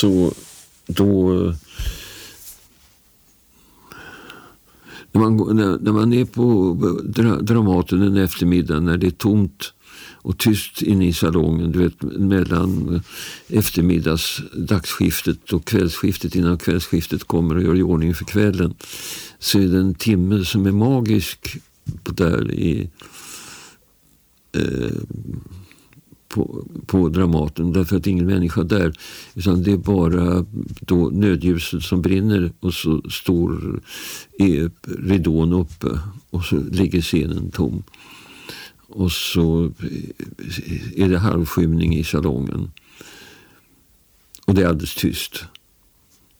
så då när man, när, man är på Dramaten en eftermiddag när det är tomt och tyst inne i salongen. Du vet, mellan eftermiddags dagsskiftet och kvällsskiftet innan kvällsskiftet kommer och gör i ordning för kvällen. Så är det en timme som är magisk där i eh, på, på Dramaten därför att ingen människa där. Utan det är bara då nödljuset som brinner och så står ridån uppe och så ligger scenen tom. Och så eh, är det halvskymning i salongen. Och det är alldeles tyst.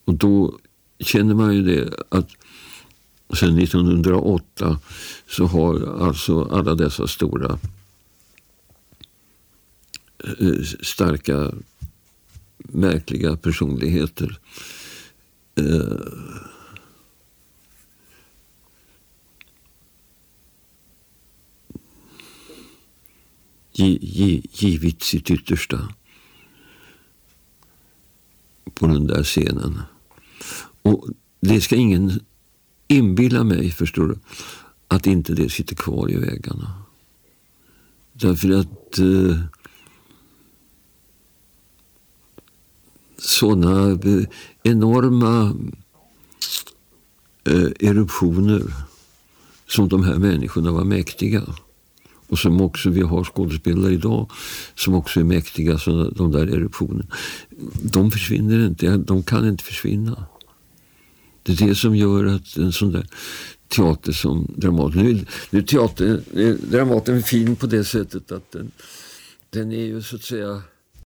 Och då känner man ju det att sedan 1908 så har alltså alla dessa stora Eh, starka märkliga personligheter eh, givit sitt yttersta på den där scenen. Och det ska ingen inbilla mig, förstår du, att inte det sitter kvar i väggarna. Därför att eh, sådana eh, enorma eh, eruptioner som de här människorna var mäktiga och som också vi har skådespelare idag som också är mäktiga, så de där eruptionerna. De försvinner inte, de kan inte försvinna. Det är det som gör att en sån där teater som Dramaten... Nu, nu är teater, Dramaten fin på det sättet att den, den är ju så att säga